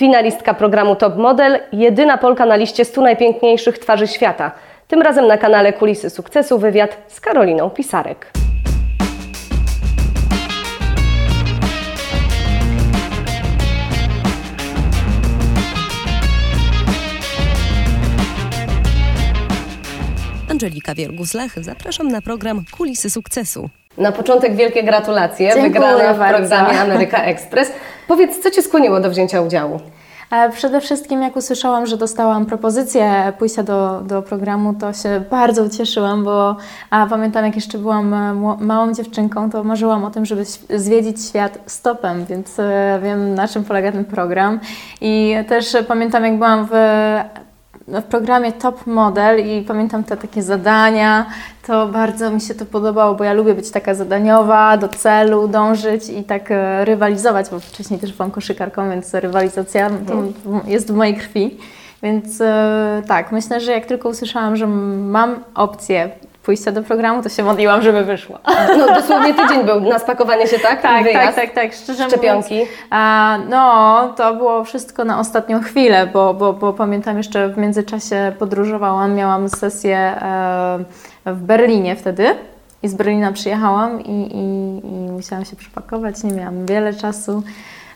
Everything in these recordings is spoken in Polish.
Finalistka programu Top Model, jedyna Polka na liście 100 najpiękniejszych twarzy świata. Tym razem na kanale Kulisy Sukcesu wywiad z Karoliną Pisarek. Angelika Wiergus-Lach, zapraszam na program Kulisy Sukcesu. Na początek wielkie gratulacje. Dziękuję Wygrana w bardzo. programie Ameryka Express. Powiedz, co Cię skłoniło do wzięcia udziału? E, Przede wszystkim jak usłyszałam, że dostałam propozycję pójścia do, do programu, to się bardzo ucieszyłam, bo a pamiętam jak jeszcze byłam e, małą dziewczynką, to marzyłam o tym, żeby zwiedzić świat stopem, więc e, wiem na czym polega ten program. I też pamiętam jak byłam w w programie Top Model i pamiętam te takie zadania, to bardzo mi się to podobało, bo ja lubię być taka zadaniowa, do celu dążyć i tak e, rywalizować, bo wcześniej też byłam koszykarką, więc rywalizacja w- jest w mojej krwi. Więc e, tak, myślę, że jak tylko usłyszałam, że mam opcję pójścia do programu, to się modliłam, żeby wyszło. No, dosłownie tydzień był na spakowanie się, tak? Tak, wyjazd. tak, tak, tak, szczerze Szczepionki. mówiąc. A, no, to było wszystko na ostatnią chwilę, bo, bo, bo pamiętam jeszcze w międzyczasie podróżowałam, miałam sesję e, w Berlinie wtedy i z Berlina przyjechałam i, i, i musiałam się przepakować, nie miałam wiele czasu,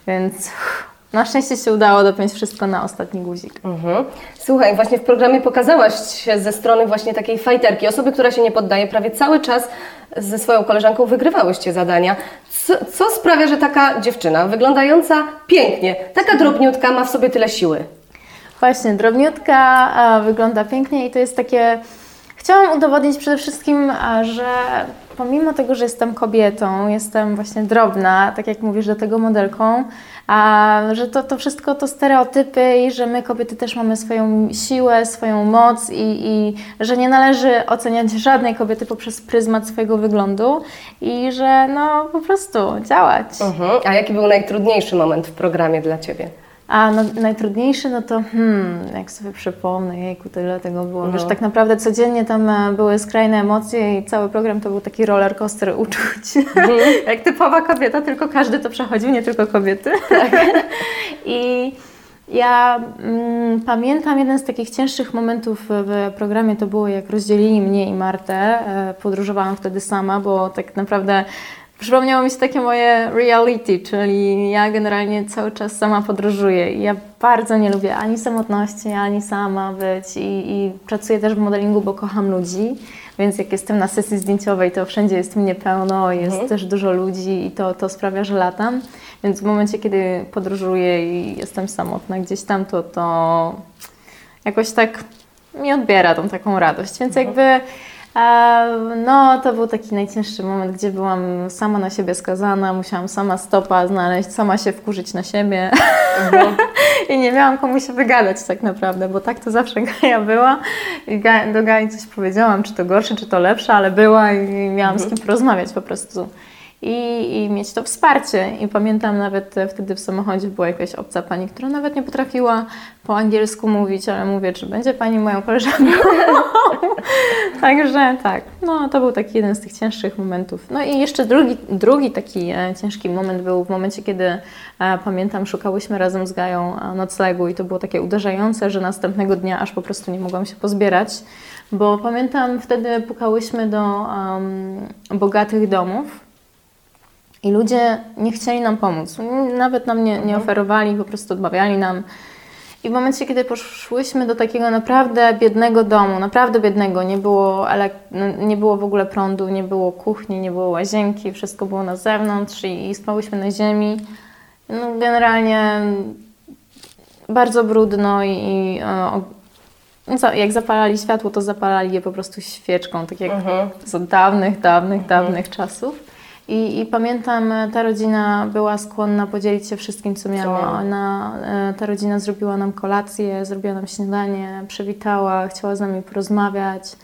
więc uff, na szczęście się udało dopiąć wszystko na ostatni guzik. Mhm. Słuchaj, właśnie w programie pokazałaś się ze strony właśnie takiej fajterki, osoby, która się nie poddaje. Prawie cały czas ze swoją koleżanką wygrywałyście zadania. Co, co sprawia, że taka dziewczyna, wyglądająca pięknie, taka drobniutka, ma w sobie tyle siły? Właśnie, drobniutka, a, wygląda pięknie i to jest takie. Chciałam udowodnić przede wszystkim, a, że pomimo tego, że jestem kobietą, jestem właśnie drobna, tak jak mówisz, do tego modelką, a że to, to wszystko to stereotypy i że my kobiety też mamy swoją siłę, swoją moc i, i że nie należy oceniać żadnej kobiety poprzez pryzmat swojego wyglądu i że no po prostu działać. A jaki był najtrudniejszy moment w programie dla Ciebie? A no, najtrudniejszy, no to hmm, jak sobie przypomnę, jejku, tyle tego było. Wiesz, tak naprawdę codziennie tam e, były skrajne emocje i cały program to był taki roller coaster uczuć. jak typowa kobieta, tylko każdy to przechodził, nie tylko kobiety. I ja mm, pamiętam jeden z takich cięższych momentów w programie, to było jak rozdzielili mnie i Martę. E, Podróżowałam wtedy sama, bo tak naprawdę przypomniało mi się takie moje reality, czyli ja generalnie cały czas sama podróżuję i ja bardzo nie lubię ani samotności, ani sama być i, i pracuję też w modelingu, bo kocham ludzi, więc jak jestem na sesji zdjęciowej, to wszędzie jest mnie pełno, jest też dużo ludzi i to, to sprawia, że latam. Więc w momencie, kiedy podróżuję i jestem samotna gdzieś tam, to, to jakoś tak mi odbiera tą taką radość. Więc jakby e, no, to był taki najcięższy moment, gdzie byłam sama na siebie skazana, musiałam sama stopa znaleźć, sama się wkurzyć na siebie. I nie miałam komu się wygadać tak naprawdę, bo tak to zawsze Gaja była. I do Gai coś powiedziałam, czy to gorsze, czy to lepsze, ale była i miałam z kim porozmawiać po prostu. I, I mieć to wsparcie. I pamiętam nawet e, wtedy w samochodzie była jakaś obca pani, która nawet nie potrafiła po angielsku mówić, ale mówię, czy będzie pani moją koleżanką. Także tak, no to był taki jeden z tych cięższych momentów. No i jeszcze drugi, drugi taki e, ciężki moment był w momencie, kiedy e, pamiętam, szukałyśmy razem z Gają e, noclegu i to było takie uderzające, że następnego dnia aż po prostu nie mogłam się pozbierać, bo pamiętam wtedy pukałyśmy do em, bogatych domów i ludzie nie chcieli nam pomóc. Nawet nam nie, nie oferowali, po prostu odmawiali nam. I w momencie, kiedy poszłyśmy do takiego naprawdę biednego domu, naprawdę biednego, nie było, no, nie było w ogóle prądu, nie było kuchni, nie było łazienki, wszystko było na zewnątrz i, i spałyśmy na ziemi. No, generalnie bardzo brudno i, i e, o- no jak zapalali światło, to zapalali je po prostu świeczką, tak jak z dawnych, dawnych, dawnych czasów. I, I pamiętam, e, ta rodzina była skłonna podzielić się wszystkim, co miała. Ona, e, ta rodzina zrobiła nam kolację, zrobiła nam śniadanie, przywitała, chciała z nami porozmawiać,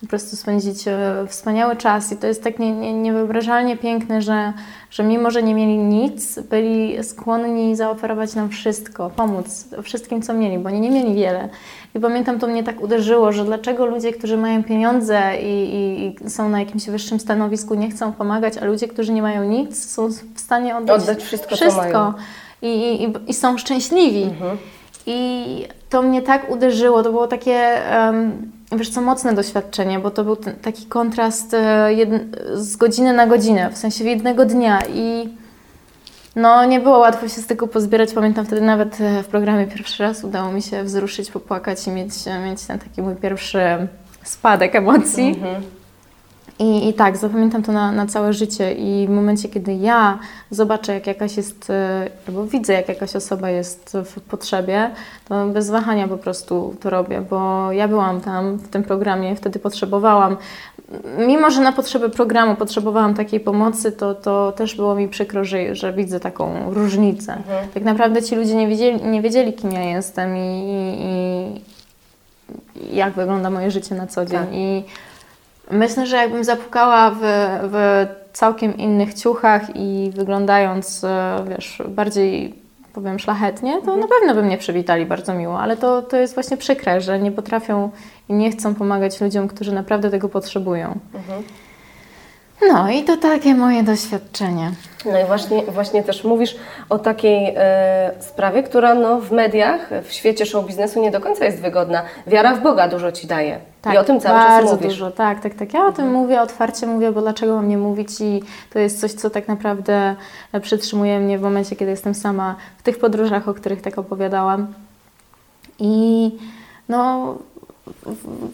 po prostu spędzić e, wspaniały czas. I to jest tak nie, nie, niewyobrażalnie piękne, że, że mimo, że nie mieli nic, byli skłonni zaoferować nam wszystko, pomóc wszystkim, co mieli, bo oni nie mieli wiele. I pamiętam, to mnie tak uderzyło, że dlaczego ludzie, którzy mają pieniądze i, i, i są na jakimś wyższym stanowisku, nie chcą pomagać, a ludzie, którzy nie mają nic, są w stanie oddać, Oddać wszystko, wszystko. i, i, i są szczęśliwi. I to mnie tak uderzyło, to było takie, em, wiesz co, mocne doświadczenie, bo to był ten, taki kontrast e, z godziny na godzinę, w sensie jednego dnia i no nie było łatwo się z tego pozbierać. Pamiętam wtedy nawet e, w programie pierwszy raz udało mi się wzruszyć, popłakać i mieć, mieć ten taki mój pierwszy spadek emocji. I, I tak, zapamiętam to na, na całe życie i w momencie, kiedy ja zobaczę, jak jakaś jest, e, albo widzę, jak jakaś osoba jest w potrzebie, to bez wahania po prostu to robię, bo ja byłam tam w tym programie, wtedy potrzebowałam, mimo że na potrzeby programu potrzebowałam takiej pomocy, to, to też było mi przykro, że, że widzę taką różnicę. Tak naprawdę ci ludzie nie wiedzieli, nie wiedzieli kim ja jestem i, i, i jak wygląda moje życie na co dzień. Tak. I Myślę, że jakbym zapukała w, w całkiem innych ciuchach i wyglądając, e, wiesz, bardziej powiem szlachetnie, to na pewno by mnie przywitali bardzo miło, ale to, to jest właśnie przykre, że nie potrafią i nie chcą pomagać ludziom, którzy naprawdę tego potrzebują. No i to takie moje doświadczenie. No i właśnie, właśnie też mówisz o takiej e, sprawie, która no, w mediach, w świecie show biznesu nie do końca jest wygodna. Wiara w Boga dużo ci daje. I o tym cały czas Tak, mówisz. dużo, tak, tak, tak. Ja o tym mówię, otwarcie mówię, bo dlaczego mam nie mówić i to jest coś, co tak naprawdę e, przytrzymuje mnie w momencie, kiedy jestem sama w tych podróżach, o których tak opowiadałam. I no,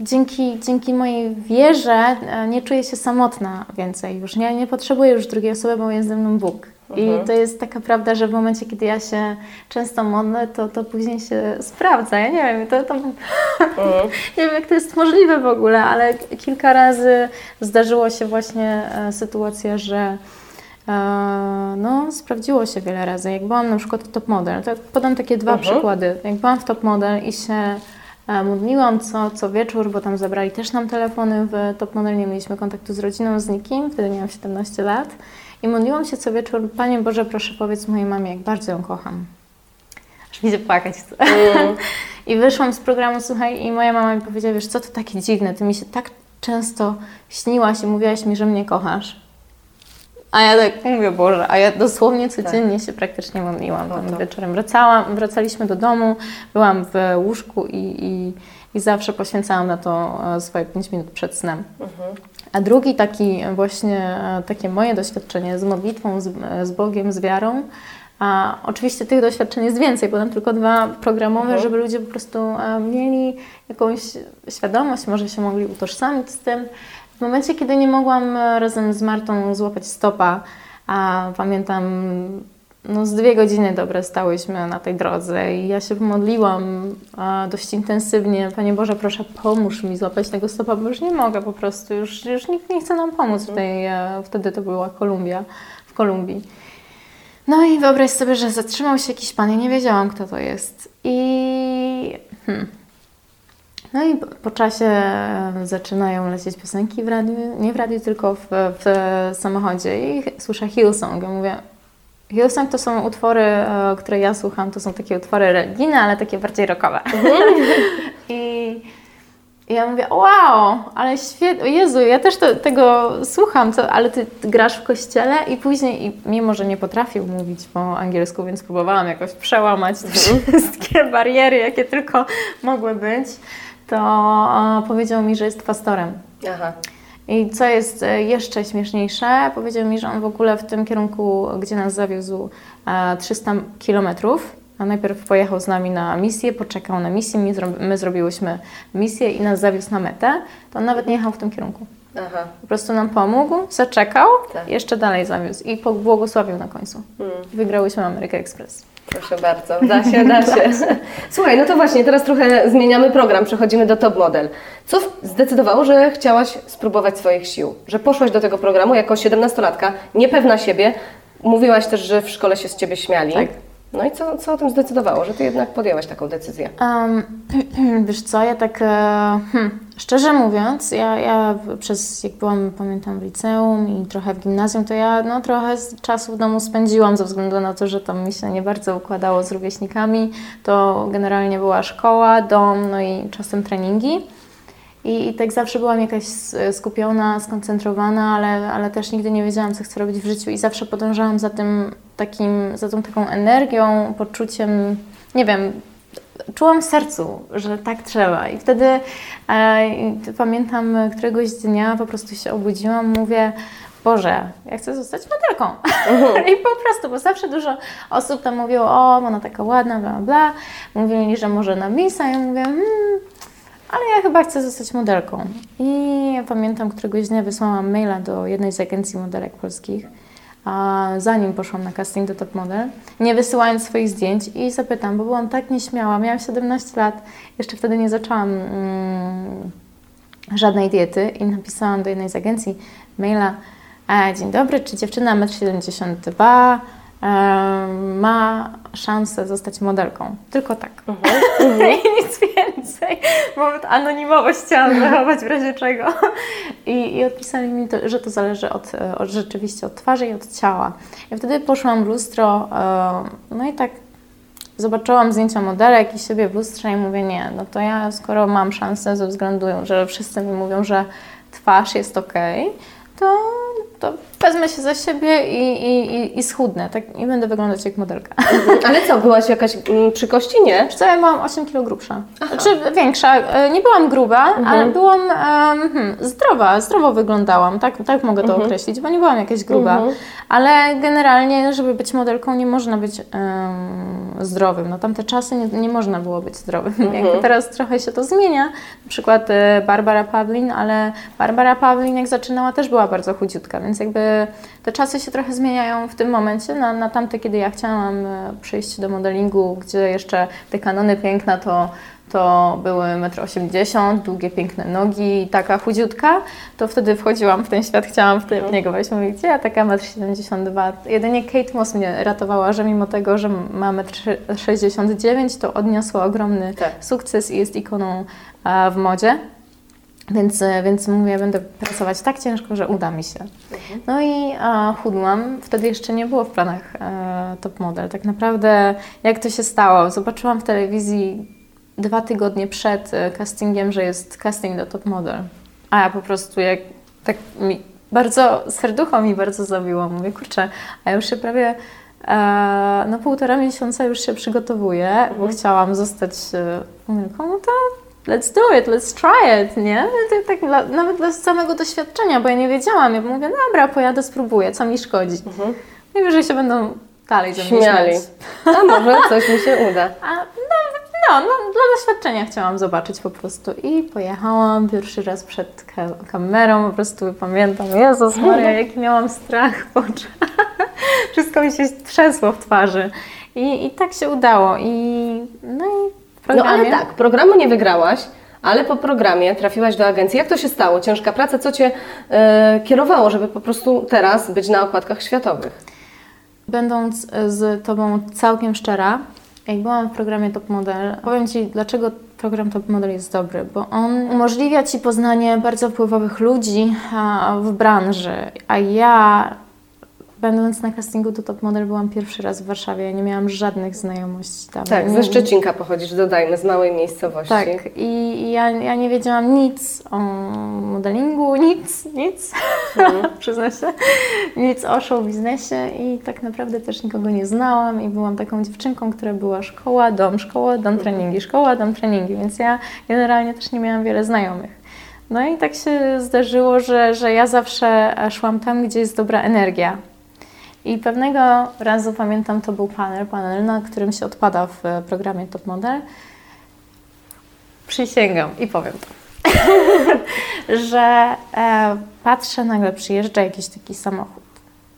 dzięki, dzięki mojej wierze e, nie czuję się samotna więcej już. Nie, nie potrzebuję już drugiej osoby, bo jest ze mną Bóg. I to jest taka prawda, że w momencie, kiedy ja się często modlę, to, to później się sprawdza. Ja nie wiem, to, to, nie wiem, jak to jest możliwe w ogóle, ale kilka razy zdarzyło się właśnie e, sytuacja, że e, no, sprawdziło się wiele razy. Jak byłam na przykład w Top Model, to podam takie dwa Mhm. przykłady. Jak byłam w Top Model i się modliłam co, co wieczór, bo tam zabrali też nam telefony w Top Model, nie mieliśmy kontaktu z rodziną, z nikim, wtedy miałam 17 lat. I modliłam się co wieczór, Panie Boże, proszę powiedz mojej mamie, jak bardzo ją kocham. Aż mi się płakać chce. I wyszłam z programu, słuchaj, i moja mama mi powiedziała, wiesz co, to takie dziwne, ty mi się tak często śniłaś i mówiłaś mi, że mnie kochasz. A ja tak mówię, Boże, a ja dosłownie codziennie się praktycznie modliłam No tam wieczorem. Wracałam, wracaliśmy do domu, byłam w łóżku i, i, i zawsze poświęcałam na to e, swoje 5 minut przed snem. A drugi taki właśnie, e, takie moje doświadczenie z modlitwą, z, e, z Bogiem, z wiarą, a oczywiście tych doświadczeń jest więcej, podam tylko dwa programowe, żeby ludzie po prostu mieli jakąś świadomość, może się mogli utożsamić z tym. W momencie, kiedy nie mogłam e, razem z Martą złapać stopa, a pamiętam, no z dwie godziny dobre stałyśmy na tej drodze i ja się modliłam dość intensywnie. Panie Boże, proszę pomóż mi złapać tego stopa, bo już nie mogę po prostu, już, już nikt nie chce nam pomóc w tej, e, wtedy to była Kolumbia, w Kolumbii. No i wyobraź sobie, że zatrzymał się jakiś pan, ja nie wiedziałam kto to jest i... Hmm. No i po, czasie zaczynają lecieć piosenki w radiu, nie w radiu, tylko w, w samochodzie i słyszę Hillsong. Ja mówię, Hillsong to są utwory, e, które ja słucham, to są takie utwory religijne, ale takie bardziej rockowe. I, I ja mówię, wow, ale świetnie, Jezu, ja też to, tego słucham, co, ale ty grasz w kościele i później, i mimo że nie potrafił mówić po angielsku, więc próbowałam jakoś przełamać te wszystkie bariery, jakie tylko mogły być, to e, powiedział mi, że jest pastorem. Aha. I co jest e, jeszcze śmieszniejsze, powiedział mi, że on w ogóle w tym kierunku, gdzie nas zawiózł, e, 300 kilometrów. A najpierw pojechał z nami na misję, poczekał na misję, my zrobiłyśmy misję i nas zawiózł na metę. To on nawet nie jechał w tym kierunku. Aha. Po prostu nam pomógł, zaczekał, Tak. jeszcze dalej zawiózł i pobłogosławił na końcu. Wygrałyśmy American Express. Proszę bardzo, da się, da się. Słuchaj, no to właśnie, teraz trochę zmieniamy program, przechodzimy do Top Model. Co zdecydowało, że chciałaś spróbować swoich sił? Że poszłaś do tego programu jako 17-latka, niepewna siebie. Mówiłaś też, że w szkole się z Ciebie śmiali. Tak. No i co, co o tym zdecydowało, że Ty jednak podjęłaś taką decyzję? Um, wiesz co, ja tak, e, hmm, szczerze mówiąc, ja, ja przez, jak byłam, pamiętam, w liceum i trochę w gimnazjum, to ja no, trochę czasu w domu spędziłam ze względu na to, że tam mi się nie bardzo układało z rówieśnikami. To generalnie była szkoła, dom, no i czasem treningi. I, I tak zawsze byłam jakaś skupiona, skoncentrowana, ale, ale też nigdy nie wiedziałam, co chcę robić w życiu i zawsze podążałam za tym takim, za tą taką energią, poczuciem, nie wiem, czułam w sercu, że tak trzeba. I wtedy e, pamiętam któregoś dnia po prostu się obudziłam, mówię, Boże, ja chcę zostać modelką. I po prostu, bo zawsze dużo osób tam mówiło, o, ona taka ładna, bla, bla. Mówili, że może na Misa. Ja mówię, hmm, ale ja chyba chcę zostać modelką. I pamiętam, któregoś dnia wysłałam maila do jednej z agencji modelek polskich, zanim poszłam na casting do Top Model, nie wysyłając swoich zdjęć i zapytam, bo byłam tak nieśmiała, miałam 17 lat, jeszcze wtedy nie zaczęłam mm, żadnej diety i napisałam do jednej z agencji maila, e, dzień dobry, czy dziewczyna 1,72 m ma szansę zostać modelką. Tylko tak. I nic więcej, bo anonimowość chciałam zachować w razie czego. I, I odpisali mi, to, że to zależy od, od, rzeczywiście od twarzy i od ciała. I wtedy poszłam w lustro, e, no i tak zobaczyłam zdjęcia modelek i siebie w lustrze i mówię, nie, no to ja skoro mam szansę ze względu, że wszyscy mi mówią, że twarz jest ok, to, to wezmę się za siebie i, i, i, i schudnę, tak, i będę wyglądać jak modelka. Ale co, byłaś jakaś mm, przy kości, nie? Wiesz co, ja byłam 8 kg grubsza. Znaczy większa, e, nie byłam gruba, ale byłam hmm, zdrowa, zdrowo wyglądałam, tak, tak mogę to określić, bo nie byłam jakaś gruba. Ale generalnie, żeby być modelką, nie można być em, zdrowym. No tamte czasy nie, nie można było być zdrowym. Jakby teraz trochę się to zmienia. Na przykład e, Barbara Pawlin, ale Barbara Pawlin jak zaczynała też była bardzo chudziutka, więc jakby te czasy się trochę zmieniają w tym momencie. Na, na tamte, kiedy ja chciałam e, przyjść do modelingu, gdzie jeszcze te kanony piękna to, to były 1,80 m, długie, piękne nogi i taka chudziutka, to wtedy wchodziłam w ten świat, chciałam w, te, w niego wejść. Mówię, gdzie ja taka 1,72 m? Jedynie Kate Moss mnie ratowała, że mimo tego, że ma 1,69 m, to odniosła ogromny Tak. sukces i jest ikoną w modzie. Więc, e, więc mówię, będę pracować tak ciężko, że uda mi się. No i a, chudłam. Wtedy jeszcze nie było w planach e, top model. Tak naprawdę, jak to się stało? Zobaczyłam w telewizji dwa tygodnie przed e, castingiem, że jest casting do top model. A ja po prostu jak tak mi bardzo, serducho mi bardzo zabiło. Mówię, kurczę, a ja już się prawie e, no półtora miesiąca już się przygotowuję, bo chciałam zostać e, modelką, no to let's do it, let's try it, nie? Tak, tak, nawet dla samego doświadczenia, bo ja nie wiedziałam. Ja mówię, dobra, pojadę, spróbuję, co mi szkodzi. Mhm. Najwyżej się będą dalej ze mnie Śmiali. A może coś mi się uda. A, no, no, no, dla doświadczenia chciałam zobaczyć po prostu i pojechałam pierwszy raz przed ka- kamerą, po prostu pamiętam, Jezus Maria, jaki miałam strach w oczach. Wszystko mi się trzęsło w twarzy. I, I tak się udało. I, no i No ale tak, programu nie wygrałaś, ale po programie trafiłaś do agencji. Jak to się stało? Ciężka praca? Co Cię e, kierowało, żeby po prostu teraz być na okładkach światowych? Będąc z Tobą całkiem szczera, jak byłam w programie Top Model, powiem Ci, dlaczego program Top Model jest dobry, bo on umożliwia Ci poznanie bardzo wpływowych ludzi w branży, a ja będąc na castingu do Top Model byłam pierwszy raz w Warszawie, ja nie miałam żadnych znajomości tam. Tak, ze Szczecinka pochodzisz, dodajmy, z małej miejscowości. tak, i ja, ja nie wiedziałam nic o modelingu, nic, nic, przyznam się, nic o show biznesie i tak naprawdę też nikogo nie znałam i byłam taką dziewczynką, która była szkoła, dom, szkoła, dom, treningi, szkoła, dom, treningi, więc ja generalnie też nie miałam wiele znajomych. No i tak się zdarzyło, że, że ja zawsze szłam tam, gdzie jest dobra energia. I pewnego razu pamiętam, to był panel, panel, na którym się odpada w e, programie Top Model. Przysięgam i powiem to, że e, patrzę, nagle przyjeżdża jakiś taki samochód.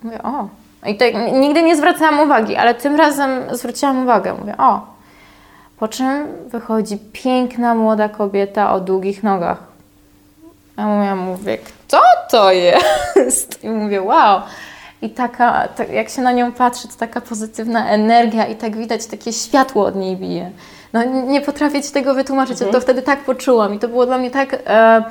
Mówię, o. I n- nigdy nie zwracałam uwagi, ale tym razem zwróciłam uwagę. Mówię, o. Po czym wychodzi piękna młoda kobieta o długich nogach. A ja mówię, kto to jest? I mówię, wow. I taka, tak, jak się na nią patrzy, to taka pozytywna energia i tak widać, takie światło od niej bije. No nie potrafię Ci tego wytłumaczyć, ja to wtedy tak poczułam i to było dla mnie tak... E,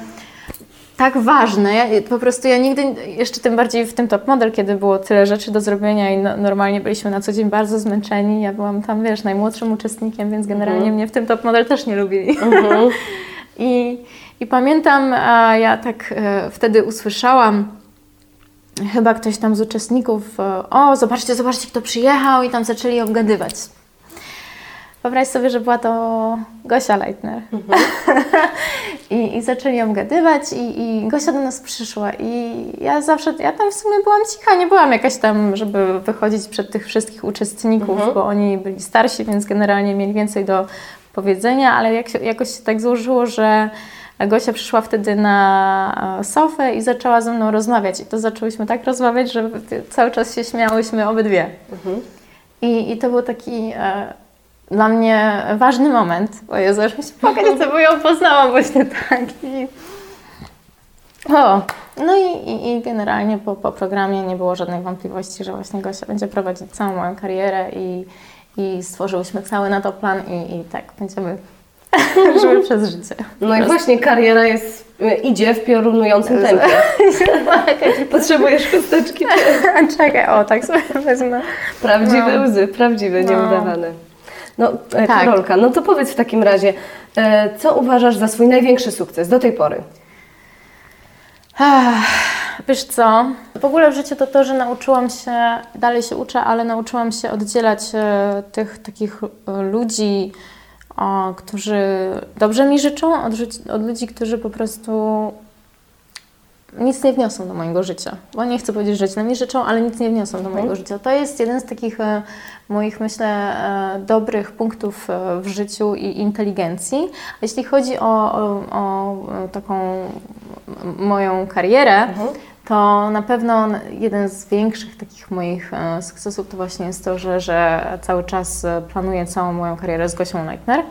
tak ważne. Ja, po prostu ja nigdy, jeszcze tym bardziej w tym top model, kiedy było tyle rzeczy do zrobienia i no, normalnie byliśmy na co dzień bardzo zmęczeni. Ja byłam tam, wiesz, najmłodszym uczestnikiem, więc generalnie mnie w tym top model też nie lubili. I, I pamiętam, a ja tak e, wtedy usłyszałam chyba ktoś tam z uczestników, e, o zobaczcie, zobaczcie kto przyjechał i tam zaczęli obgadywać. Wyobraź sobie, że była to Gosia Leitner. I, I zaczęli obgadywać i, i Gosia do nas przyszła i ja zawsze, ja tam w sumie byłam cicha, nie byłam jakaś tam, żeby wychodzić przed tych wszystkich uczestników, bo oni byli starsi, więc generalnie mieli więcej do powiedzenia, ale jak jakoś się tak złożyło, że Gosia przyszła wtedy na e, sofę i zaczęła ze mną rozmawiać i to zaczęłyśmy tak rozmawiać, że cały czas się śmiałyśmy obydwie. I, I to był taki e, dla mnie ważny moment, bo Jezu, aż mi się płakać, bo ją poznałam właśnie tak. I... O, no i, i, i generalnie po, po programie nie było żadnej wątpliwości, że właśnie Gosia będzie prowadzić całą moją karierę i, i stworzyłyśmy cały na to plan i, i tak będziemy żyły przez życie. No i właśnie kariera jest, y, idzie w piorunującym tempie. Potrzebujesz chusteczki. Czekaj, o tak sobie wezmę. Prawdziwe No. łzy, prawdziwe, No. nieudawane. No, e, Tak. Karolka, no to powiedz w takim razie, e, co uważasz za swój największy sukces do tej pory? Wiesz co, w ogóle w życiu to to, że nauczyłam się, dalej się uczę, ale nauczyłam się oddzielać e, tych takich e, ludzi, o, którzy dobrze mi życzą, od, od ludzi, którzy po prostu nic nie wniosą do mojego życia. Bo nie chcę powiedzieć, że źle mi życzą, ale nic nie wniosą do mojego życia. To jest jeden z takich e, moich, myślę, e, dobrych punktów e, w życiu i inteligencji. A jeśli chodzi o, o, o taką moją karierę, to na pewno jeden z większych takich moich e, sukcesów to właśnie jest to, że, że cały czas e, planuję całą moją karierę z Gosią Leitner,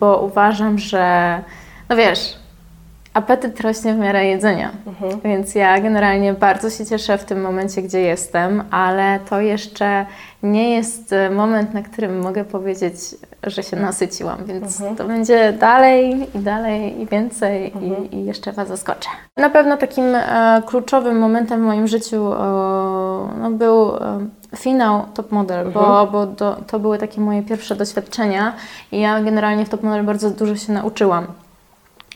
bo uważam, że no wiesz, apetyt rośnie w miarę jedzenia. Więc ja generalnie bardzo się cieszę w tym momencie, gdzie jestem, ale to jeszcze nie jest e, moment, na którym mogę powiedzieć, że się nasyciłam, więc to będzie dalej i dalej i więcej i, i jeszcze Was zaskoczę. Na pewno takim e, kluczowym momentem w moim życiu e, no, był e, finał Top Model, bo, bo do, to były takie moje pierwsze doświadczenia i ja generalnie w Top Model bardzo dużo się nauczyłam.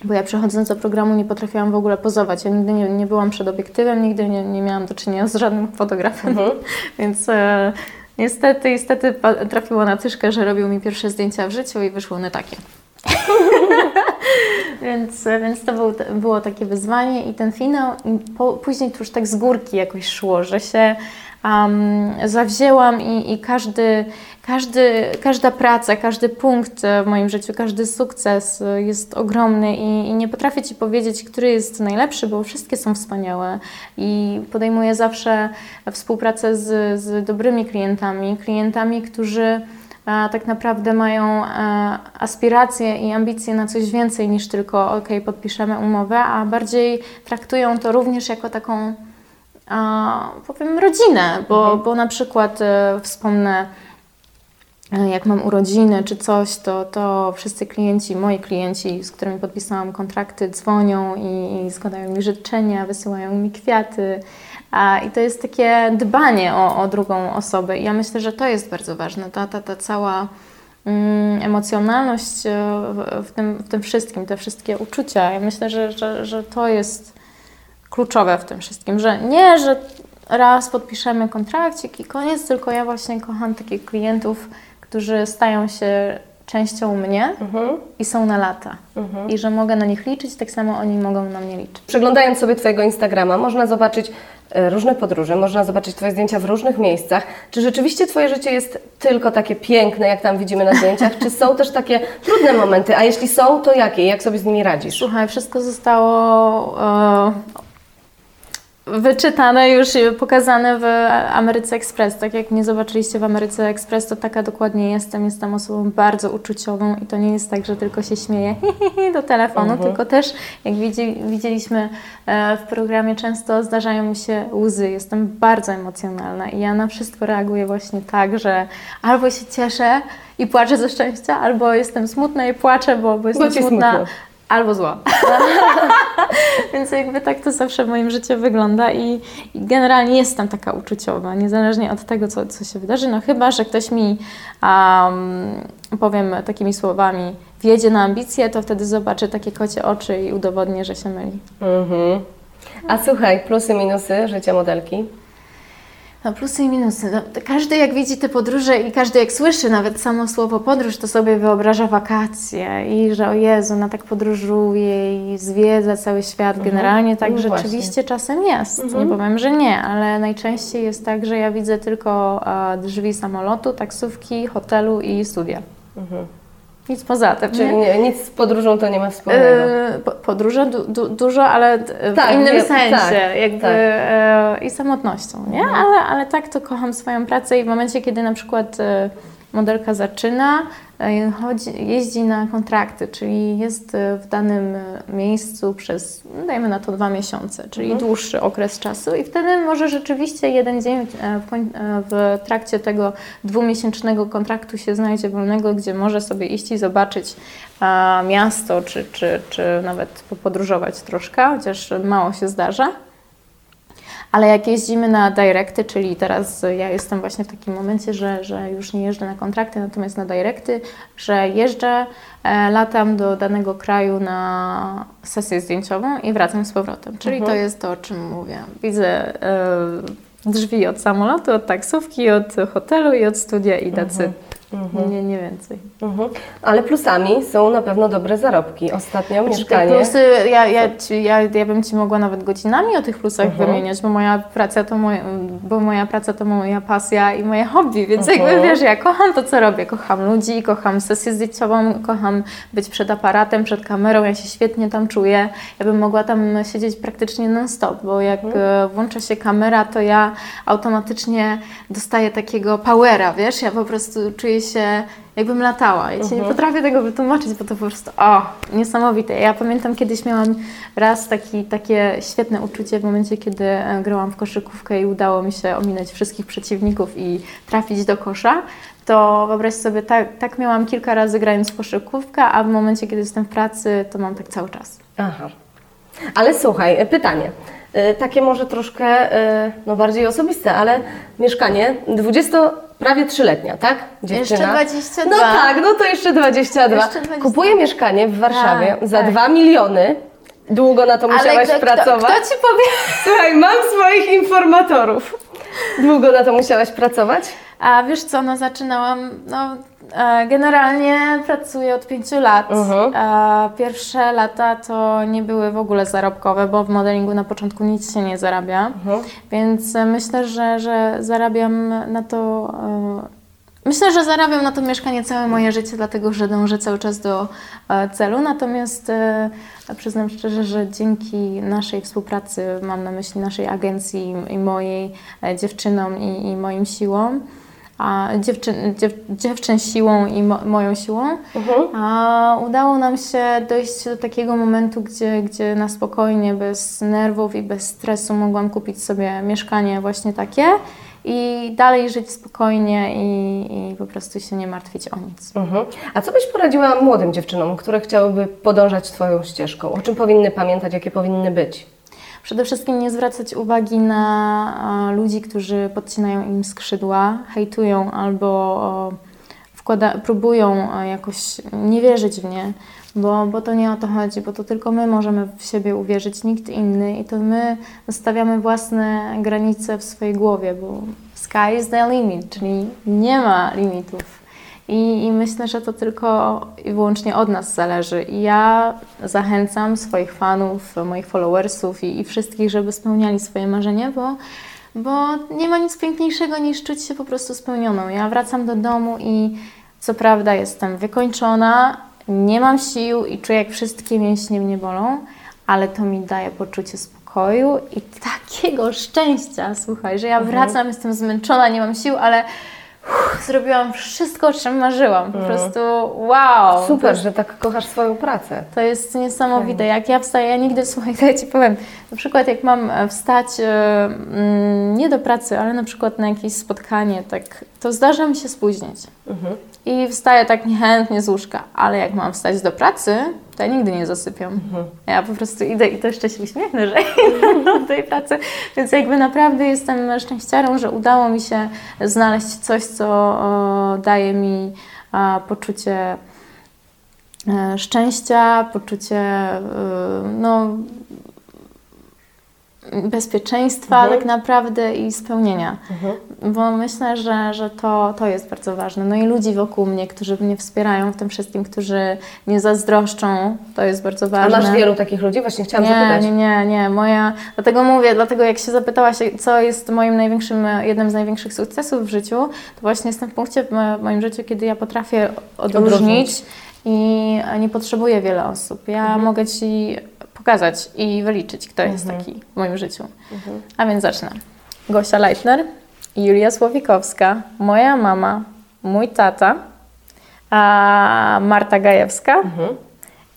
Bo ja przechodząc do programu nie potrafiłam w ogóle pozować. Ja nigdy nie, nie byłam przed obiektywem, nigdy nie, nie miałam do czynienia z żadnym fotografem. Więc e, niestety, niestety trafiło na tyszkę, że robił mi pierwsze zdjęcia w życiu i wyszły one takie. więc, więc to był, było takie wyzwanie i ten finał, i po, później to już tak z górki jakoś szło, że się um, zawzięłam i, i każdy, każdy, każda praca, każdy punkt w moim życiu, każdy sukces jest ogromny i, i nie potrafię Ci powiedzieć, który jest najlepszy, bo wszystkie są wspaniałe. I podejmuję zawsze współpracę z, z dobrymi klientami, klientami, którzy a tak naprawdę mają e, aspiracje i ambicje na coś więcej niż tylko ok, podpiszemy umowę, a bardziej traktują to również jako taką, a, powiem, rodzinę, bo, bo na przykład e, wspomnę, e, jak mam urodziny czy coś, to, to wszyscy klienci, moi klienci, z którymi podpisałam kontrakty, dzwonią i, i składają mi życzenia, wysyłają mi kwiaty. A, I to jest takie dbanie o, o drugą osobę. I ja myślę, że to jest bardzo ważne. Ta, ta, ta cała mm, emocjonalność e, w, w, tym, w tym wszystkim, te wszystkie uczucia. Ja myślę, że, że, że to jest kluczowe w tym wszystkim, że nie, że raz podpiszemy kontrakcik i koniec, tylko ja właśnie kocham takich klientów, którzy stają się częścią mnie i są na lata. I że mogę na nich liczyć, tak samo oni mogą na mnie liczyć. Przeglądając sobie Twojego Instagrama, można zobaczyć e, różne podróże, można zobaczyć Twoje zdjęcia w różnych miejscach. Czy rzeczywiście Twoje życie jest tylko takie piękne, jak tam widzimy na zdjęciach, czy są też takie trudne momenty? A jeśli są, to jakie? Jak sobie z nimi radzisz? Słuchaj, wszystko zostało e, wyczytane już i pokazane w Ameryce Express. Tak jak mnie zobaczyliście w Ameryce Express, to taka dokładnie jestem. Jestem osobą bardzo uczuciową i to nie jest tak, że tylko się śmieję do telefonu, tylko też, jak widzi, widzieliśmy e, w programie, często zdarzają mi się łzy. Jestem bardzo emocjonalna i ja na wszystko reaguję właśnie tak, że albo się cieszę i płaczę ze szczęścia, albo jestem smutna i płaczę, bo, bo jestem ci smutna. smutno. Albo zła. Więc jakby tak to zawsze w moim życiu wygląda i, i generalnie jestem taka uczuciowa, niezależnie od tego, co, co się wydarzy. No chyba, że ktoś mi, um, powiem takimi słowami, wjedzie na ambicje, to wtedy zobaczy takie kocie oczy i udowodnię, że się myli. Mhm. A słuchaj, plusy, minusy życia modelki? No plusy i minusy. No, każdy jak widzi te podróże i każdy jak słyszy nawet samo słowo podróż, to sobie wyobraża wakacje i że o Jezu, ona tak podróżuje i zwiedza cały świat. Generalnie tak No rzeczywiście właśnie. czasem jest. Nie powiem, że nie, ale najczęściej jest tak, że ja widzę tylko e, drzwi samolotu, taksówki, hotelu i studia. Nic poza tym. Czyli nie? nie, nic z podróżą to nie ma wspólnego. E, po- Podróże du, du, dużo, ale d- w Tak, innym wiem, sensie, tak, jakby tak. e, i samotnością, nie? Ale, ale tak to kocham swoją pracę i w momencie, kiedy na przykład e, modelka zaczyna, e, chodzi, jeździ na kontrakty, czyli jest e, w danym e, miejscu przez, dajmy na to dwa miesiące, czyli dłuższy okres czasu i wtedy może rzeczywiście jeden dzień e, w, e, trakcie tego dwumiesięcznego kontraktu się znajdzie wolnego, gdzie może sobie iść i zobaczyć e, miasto, czy, czy, czy nawet popodróżować troszkę, chociaż mało się zdarza. Ale jak jeździmy na directy, czyli teraz ja jestem właśnie w takim momencie, że, że już nie jeżdżę na kontrakty, natomiast na directy, że jeżdżę, e, latam do danego kraju na sesję zdjęciową i wracam z powrotem. Czyli to jest to, o czym mówię. Widzę e, drzwi od samolotu, od taksówki, od hotelu i od studia i tacy. Nie, nie więcej. Mhm. Ale plusami są na pewno dobre zarobki. Ostatnio Te mieszkanie. plusy, ja, ja, ja, ja bym Ci mogła nawet godzinami o tych plusach Mhm. wymieniać, bo moja praca to moja, bo moja praca to moja pasja i moje hobby, więc Mhm. jakby wiesz, ja kocham to, co robię, kocham ludzi, kocham sesję zdjęciową, kocham być przed aparatem, przed kamerą, ja się świetnie tam czuję, ja bym mogła tam siedzieć praktycznie non-stop, bo jak Mhm. e, włącza się kamera, to ja automatycznie dostaję takiego powera, wiesz, ja po prostu czuję się jakbym latała. Ja Mhm. nie potrafię tego wytłumaczyć, bo to po prostu, o, niesamowite. Ja pamiętam kiedyś miałam raz taki, takie świetne uczucie w momencie, kiedy e, grałam w koszykówkę i udało mi się ominąć wszystkich przeciwników i trafić do kosza. To wyobraź sobie, tak, tak miałam kilka razy grając w koszykówkę, a w momencie, kiedy jestem w pracy, to mam tak cały czas. Aha. Ale słuchaj, pytanie. E, Takie może troszkę e, no bardziej osobiste, ale mieszkanie 20, prawie trzyletnia, tak? Jeszcze 22. No tak, no to jeszcze 22. Jeszcze 22. Kupuje mieszkanie w Warszawie Tak, za tak. 2 miliony. Długo na to musiałaś kto, pracować. Kto, kto Ci powie? Słuchaj, mam swoich informatorów. Długo na to musiałaś pracować? A wiesz co, no zaczynałam, no generalnie pracuję od pięciu lat. E, pierwsze lata to nie były w ogóle zarobkowe, bo w modelingu na początku nic się nie zarabia, Mhm. więc e, myślę, że, że zarabiam na to... E, Myślę, że zarabiam na to mieszkanie całe moje życie, dlatego że dążę cały czas do e, celu. Natomiast e, przyznam szczerze, że dzięki naszej współpracy, mam na myśli naszej agencji i mojej e, dziewczynom i, i moim siłom, a dziewczyn, dziew, dziewczyn siłą i mo, moją siłą, a udało nam się dojść do takiego momentu, gdzie, gdzie na spokojnie, bez nerwów i bez stresu mogłam kupić sobie mieszkanie właśnie takie i dalej żyć spokojnie i, i po prostu się nie martwić o nic. Mhm. A co byś poradziła młodym dziewczynom, które chciałyby podążać Twoją ścieżką? O czym powinny pamiętać, jakie powinny być? Przede wszystkim nie zwracać uwagi na e, ludzi, którzy podcinają im skrzydła, hejtują albo wkłada, próbują e, jakoś nie wierzyć w nie, bo, bo to nie o to chodzi, bo to tylko my możemy w siebie uwierzyć, nikt inny i to my stawiamy własne granice w swojej głowie, bo sky is the limit, czyli nie ma limitów. I, I myślę, że to tylko i wyłącznie od nas zależy. I ja zachęcam swoich fanów, moich followersów i, i wszystkich, żeby spełniali swoje marzenia, bo, bo nie ma nic piękniejszego niż czuć się po prostu spełnioną. Ja wracam do domu i co prawda jestem wykończona, nie mam sił i czuję, jak wszystkie mięśnie mnie bolą, ale to mi daje poczucie spokoju i takiego szczęścia, słuchaj, że ja wracam, jestem zmęczona, nie mam sił, ale zrobiłam wszystko, o czym marzyłam. Po prostu wow! Super, że tak kochasz swoją pracę. To jest niesamowite. Jak ja wstaję, ja nigdy, słuchaj, ja Ci powiem, na przykład jak mam e, wstać e, mm, nie do pracy, ale na przykład na jakieś spotkanie, tak, to zdarza mi się spóźnić. I wstaję tak niechętnie z łóżka, ale jak mam wstać do pracy, to ja nigdy nie zasypiam. Ja po prostu idę i to jeszcze się uśmiechnę, że idę do tej pracy. Więc jakby naprawdę jestem szczęściarą, że udało mi się znaleźć coś, co daje mi poczucie e, szczęścia, poczucie e, no, bezpieczeństwa tak naprawdę i spełnienia. Bo myślę, że, że to, to jest bardzo ważne. No i ludzi wokół mnie, którzy mnie wspierają w tym wszystkim, którzy nie zazdroszczą, to jest bardzo A ważne. masz wielu takich ludzi? Właśnie chciałam Nie, zapytać. nie, nie, nie. Moja, dlatego mówię, dlatego jak się zapytałaś, co jest moim największym, jednym z największych sukcesów w życiu, to właśnie jestem w punkcie w mo- moim życiu, kiedy ja potrafię odróżnić Odróżnić. i nie potrzebuję wiele osób. Ja mogę Ci pokazać i wyliczyć, kto jest taki w moim życiu. A więc zacznę. Gosia Leitner, Julia Słowikowska, moja mama, mój tata, a Marta Gajewska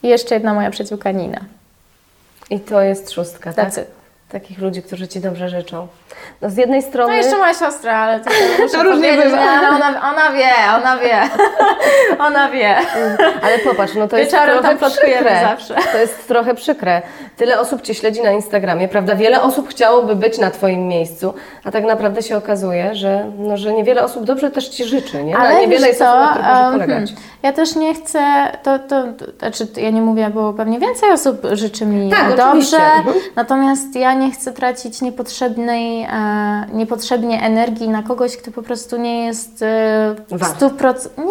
i jeszcze jedna moja przyjaciółka Nina. I to jest szóstka, tak? Tacy. Takich ludzi, którzy Ci dobrze życzą. No z jednej strony... No jeszcze moja siostra, ale to, To różnie bywa. nie, ale ona, ona wie, ona wie, ona wie. Ale popatrz, no to jest Wieczorem trochę tam plotkujemy przykre. zawsze. To jest trochę przykre. Tyle osób Cię śledzi na Instagramie, prawda? Wiele osób chciałoby być na Twoim miejscu, a tak naprawdę się okazuje, że, no, że niewiele osób dobrze też Ci życzy, nie? Ale na niewiele jest co, osób, na których może em, polegać. ja też nie chcę, to, to, to znaczy ja nie mówię, bo pewnie więcej osób życzy mi Tak, dobrze, oczywiście. Mhm. natomiast ja nie chcę tracić niepotrzebnej, e, niepotrzebnie energii na kogoś, kto po prostu nie jest e, w Wart. 100%, nie,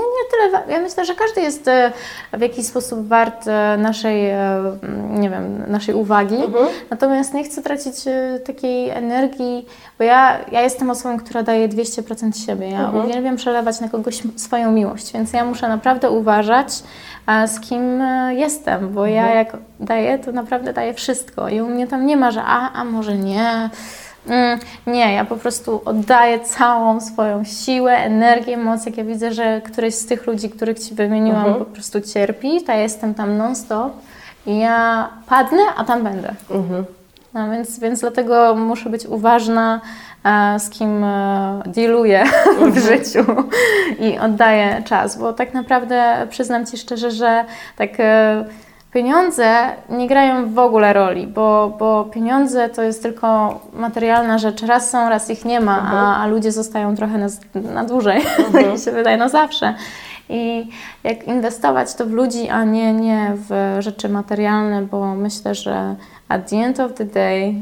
wa- ja myślę, że każdy jest e, w jakiś sposób wart e, naszej, e, nie wiem, naszej uwagi, Mhm. natomiast nie chcę tracić takiej energii, bo ja, ja jestem osobą, która daje 200% siebie, ja Mhm. uwielbiam przelewać na kogoś swoją miłość, więc ja muszę naprawdę uważać, z kim jestem, bo ja Mhm. jak daję, to naprawdę daję wszystko i u mnie tam nie ma, że a, a może nie. Mm, nie, ja po prostu oddaję całą swoją siłę, energię, moc. Jak ja widzę, że któryś z tych ludzi, których Ci wymieniłam, Mhm. po prostu cierpi, to ja jestem tam non-stop i ja padnę, a tam będę. Mhm. No więc, więc dlatego muszę być uważna, e, z kim e, dealuję w życiu i oddaję czas, bo tak naprawdę przyznam Ci szczerze, że tak e, pieniądze nie grają w ogóle roli, bo, bo pieniądze to jest tylko materialna rzecz. Raz są, raz ich nie ma, a, a ludzie zostają trochę na, na dłużej, tak mi się wydaje, na zawsze. I jak inwestować to w ludzi, a nie, nie w rzeczy materialne, bo myślę, że at the end of the day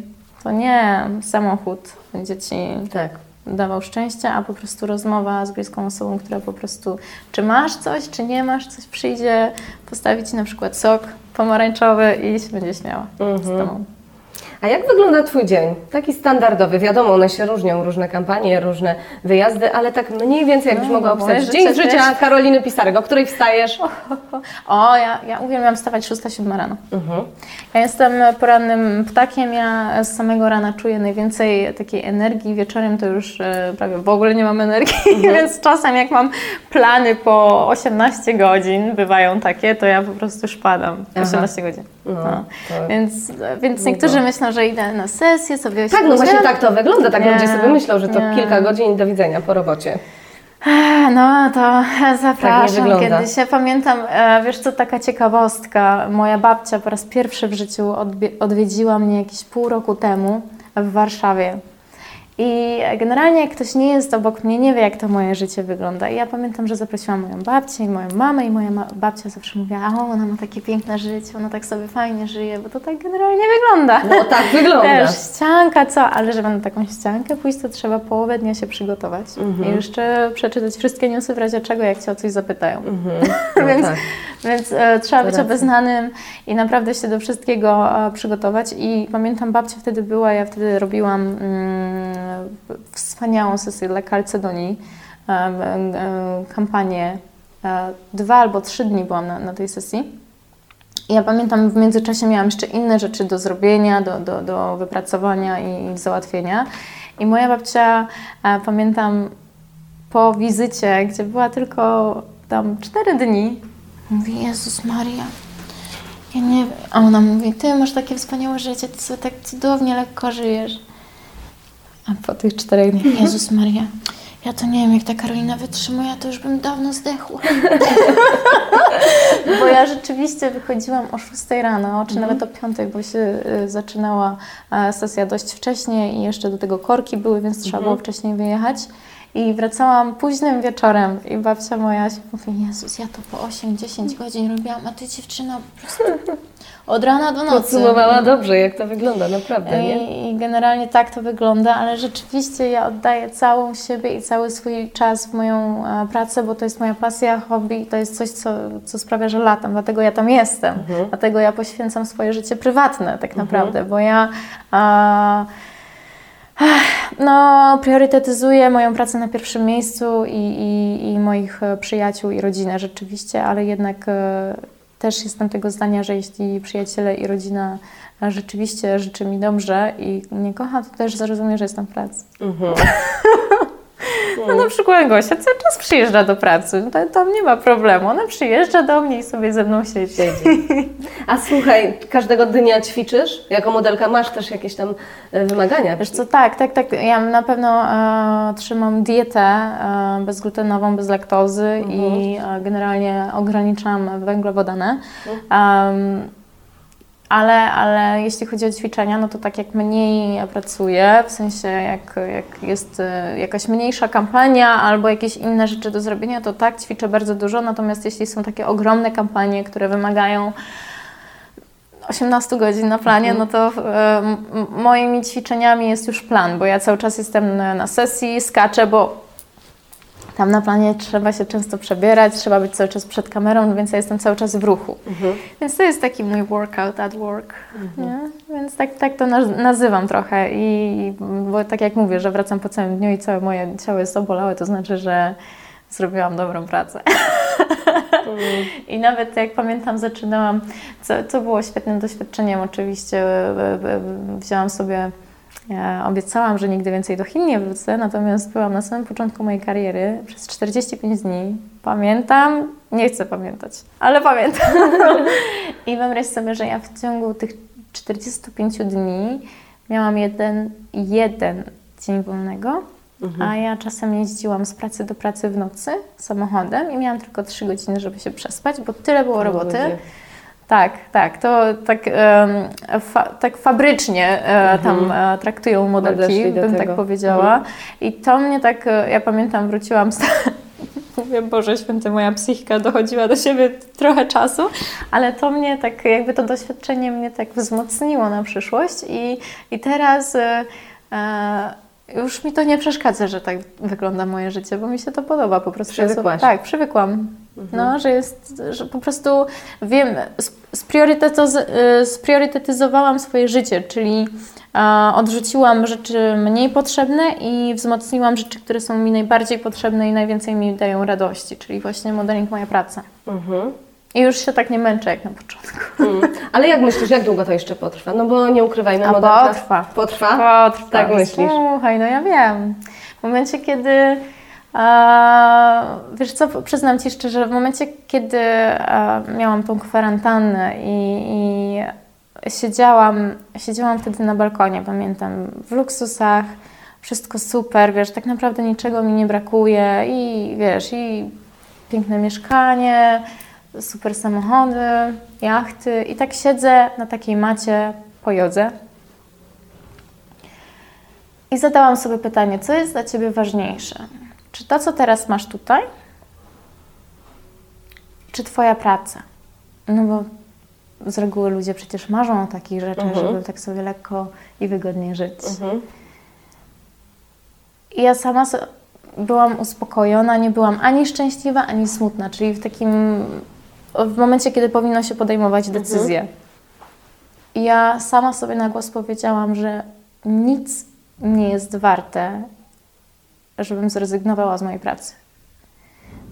to nie samochód będzie Ci Tak. Dawał szczęście, a po prostu rozmowa z bliską osobą, która po prostu, czy masz coś, czy nie masz coś, przyjdzie postawić Ci na przykład sok pomarańczowy i się będzie śmiała z Tobą. A jak wygląda Twój dzień? Taki standardowy. Wiadomo, one się różnią, różne kampanie, różne wyjazdy, ale tak mniej więcej jakbyś No, mogła opisać. moje Dzień życie życia też- Karoliny Pisarek, o której wstajesz. O, ja, ja uwielbiam wstawać 6-7 rano. Mhm. Ja jestem porannym ptakiem, ja z samego rana czuję najwięcej takiej energii, wieczorem to już e, prawie w ogóle nie mam energii, więc czasem jak mam plany po 18 godzin, bywają takie, to ja po prostu już padam. Aha. 18 godzin. No, No. to- Więc, więc niektórzy myślą, że idę na sesję, sobie Tak, no właśnie tak to wygląda. Tak Nie, ludzie sobie myślą, że to nie. kilka godzin do widzenia po robocie. No to zapraszam wygląda. kiedyś. Ja pamiętam, e, wiesz co, taka ciekawostka. Moja babcia po raz pierwszy w życiu odwiedziła mnie jakieś pół roku temu w Warszawie. I generalnie jak ktoś nie jest obok mnie, nie wie jak to moje życie wygląda. I ja pamiętam, że zaprosiłam moją babcię i moją mamę i moja babcia zawsze mówiła, a ona ma takie piękne życie, ona tak sobie fajnie żyje, bo to tak generalnie wygląda. No tak wygląda. Wiesz, ścianka, co? Ale żeby na taką ściankę pójść, to trzeba połowę dnia się przygotować Mhm. i jeszcze przeczytać wszystkie newsy w razie czego, jak Cię o coś zapytają. No więc tak. więc e, trzeba być obeznanym i naprawdę się do wszystkiego e, przygotować. I pamiętam, babcia wtedy była, ja wtedy robiłam mm, wspaniałą sesję dla Kalcedonii, kampanię. E, dwa albo trzy dni byłam na, na tej sesji. Ja pamiętam, w międzyczasie miałam jeszcze inne rzeczy do zrobienia, do, do, do wypracowania i, załatwienia. I moja babcia, e, pamiętam, po wizycie, gdzie była tylko tam cztery dni, mówi, Jezus Maria, ja nie. A ona mówi, ty masz takie wspaniałe życie, ty sobie tak cudownie, lekko żyjesz. A po tych czterech dniach, Jezus Maria, ja to nie wiem, jak ta Karolina wytrzymuje, to już bym dawno zdechła. Bo ja rzeczywiście wychodziłam o 6 rano, czy nawet o 5, bo się y, zaczynała e, sesja dość wcześnie i jeszcze do tego korki były, więc trzeba było wcześniej wyjechać. I wracałam późnym wieczorem i babcia moja się mówi, Jezus, ja to po 8-10 godzin robiłam, a ty dziewczyna po prostu od rana do nocy. Podsumowała dobrze, jak to wygląda, naprawdę, nie? I, generalnie tak to wygląda, ale rzeczywiście ja oddaję całą siebie i cały swój czas w moją e, pracę, bo to jest moja pasja, hobby i to jest coś, co, co sprawia, że latam. Dlatego ja tam jestem. Dlatego ja poświęcam swoje życie prywatne tak naprawdę, bo ja a, no, priorytetyzuję moją pracę na pierwszym miejscu i, i, i moich e, przyjaciół i rodzinę rzeczywiście, ale jednak e, też jestem tego zdania, że jeśli przyjaciele i rodzina e, rzeczywiście życzy mi dobrze i mnie kocha, to też zrozumie, że jestem w pracy. No na przykład Gosia cały czas przyjeżdża do pracy, to, tam nie ma problemu. Ona przyjeżdża do mnie i sobie ze mną siedzi. A słuchaj, każdego dnia ćwiczysz? Jako modelka masz też jakieś tam e, wymagania? Wiesz co, tak, tak, tak. Ja na pewno e, trzymam dietę e, bezglutenową, bez laktozy i e, generalnie ograniczam węglowodany. Em, ale, ale jeśli chodzi o ćwiczenia, no to tak jak mniej pracuję, w sensie jak, jak jest e, jakaś mniejsza kampania albo jakieś inne rzeczy do zrobienia, to tak, ćwiczę bardzo dużo. Natomiast jeśli są takie ogromne kampanie, które wymagają 18 godzin na planie, no to moimi ćwiczeniami jest już plan, bo ja cały czas jestem na, na sesji, skaczę, bo tam na planie trzeba się często przebierać, trzeba być cały czas przed kamerą, więc ja jestem cały czas w ruchu. Więc to jest taki mój workout at work. Nie? Więc tak, tak to naz- nazywam trochę. I bo tak jak mówię, że wracam po całym dniu i całe moje ciało jest obolałe, to znaczy, że zrobiłam dobrą pracę. I nawet jak pamiętam, zaczynałam, co, co było świetnym doświadczeniem, oczywiście e, e, wzięłam sobie, e, obiecałam, że nigdy więcej do Chin nie wrócę, natomiast byłam na samym początku mojej kariery przez 45 dni. Pamiętam, nie chcę pamiętać, ale pamiętam. I wyobraź sobie, że ja w ciągu tych 45 dni miałam jeden, jeden dzień wolnego, a ja czasem jeździłam z pracy do pracy w nocy samochodem i miałam tylko 3 godziny, żeby się przespać, bo tyle było roboty. Tak, tak, to tak, fa, tak fabrycznie e, tam e, traktują modelki, bym tego. tak powiedziała. I to mnie tak, e, ja pamiętam, wróciłam z... Mówię, Boże Święty, moja psychika dochodziła do siebie trochę czasu, ale to mnie tak, jakby to doświadczenie mnie tak wzmocniło na przyszłość i, i teraz e, e, już mi to nie przeszkadza, że tak wygląda moje życie, bo mi się to podoba po prostu. Przywykłaś. Tak, przywykłam. No, że jest, że po prostu wiem, y, spriorytetyzowałam swoje życie, czyli odrzuciłam rzeczy mniej potrzebne i wzmocniłam rzeczy, które są mi najbardziej potrzebne i najwięcej mi dają radości, czyli właśnie modeling moja praca. Mhm. I już się tak nie męczę jak na początku. Mm. Ale jak myślisz, jak długo to jeszcze potrwa? No bo nie ukrywajmy, A modelka... potrwa. Potrwa? Potrwa. Tak myślisz? Słuchaj, no ja wiem. W momencie, kiedy... A, wiesz co, przyznam Ci szczerze, w momencie, kiedy a, miałam tą kwarantannę i, i siedziałam, siedziałam wtedy na balkonie, pamiętam, w luksusach, wszystko super, wiesz, tak naprawdę niczego mi nie brakuje i wiesz, i piękne mieszkanie, super samochody, jachty i tak siedzę na takiej macie po jodze i zadałam sobie pytanie, co jest dla Ciebie ważniejsze? Czy to, co teraz masz tutaj, czy Twoja praca? No bo z reguły ludzie przecież marzą o takich rzeczach, żeby tak sobie lekko i wygodnie żyć. Mhm. I ja sama byłam uspokojona, nie byłam ani szczęśliwa, ani smutna, czyli w takim, w momencie, kiedy powinno się podejmować decyzję. I ja sama sobie na głos powiedziałam, że nic nie jest warte, żebym zrezygnowała z mojej pracy.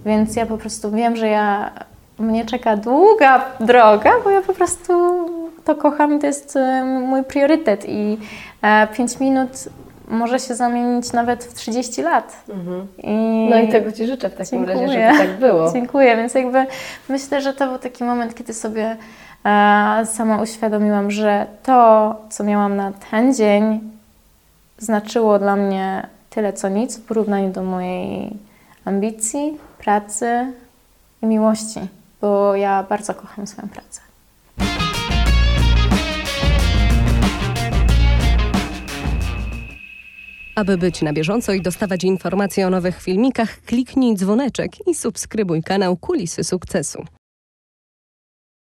Więc ja po prostu wiem, że ja, mnie czeka długa droga, bo ja po prostu to kocham i to jest e, mój priorytet. I 5 minut może się zamienić nawet w 30 lat. I No i tego Ci życzę w takim razie, Dziękuję. żeby tak było. Dziękuję, więc jakby myślę, że to był taki moment, kiedy sobie e, sama uświadomiłam, że to, co miałam na ten dzień, znaczyło dla mnie tyle co nic w porównaniu do mojej ambicji, pracy i miłości, bo ja bardzo kocham swoją pracę. Aby być na bieżąco i dostawać informacje o nowych filmikach, kliknij dzwoneczek i subskrybuj kanał Kulisy Sukcesu.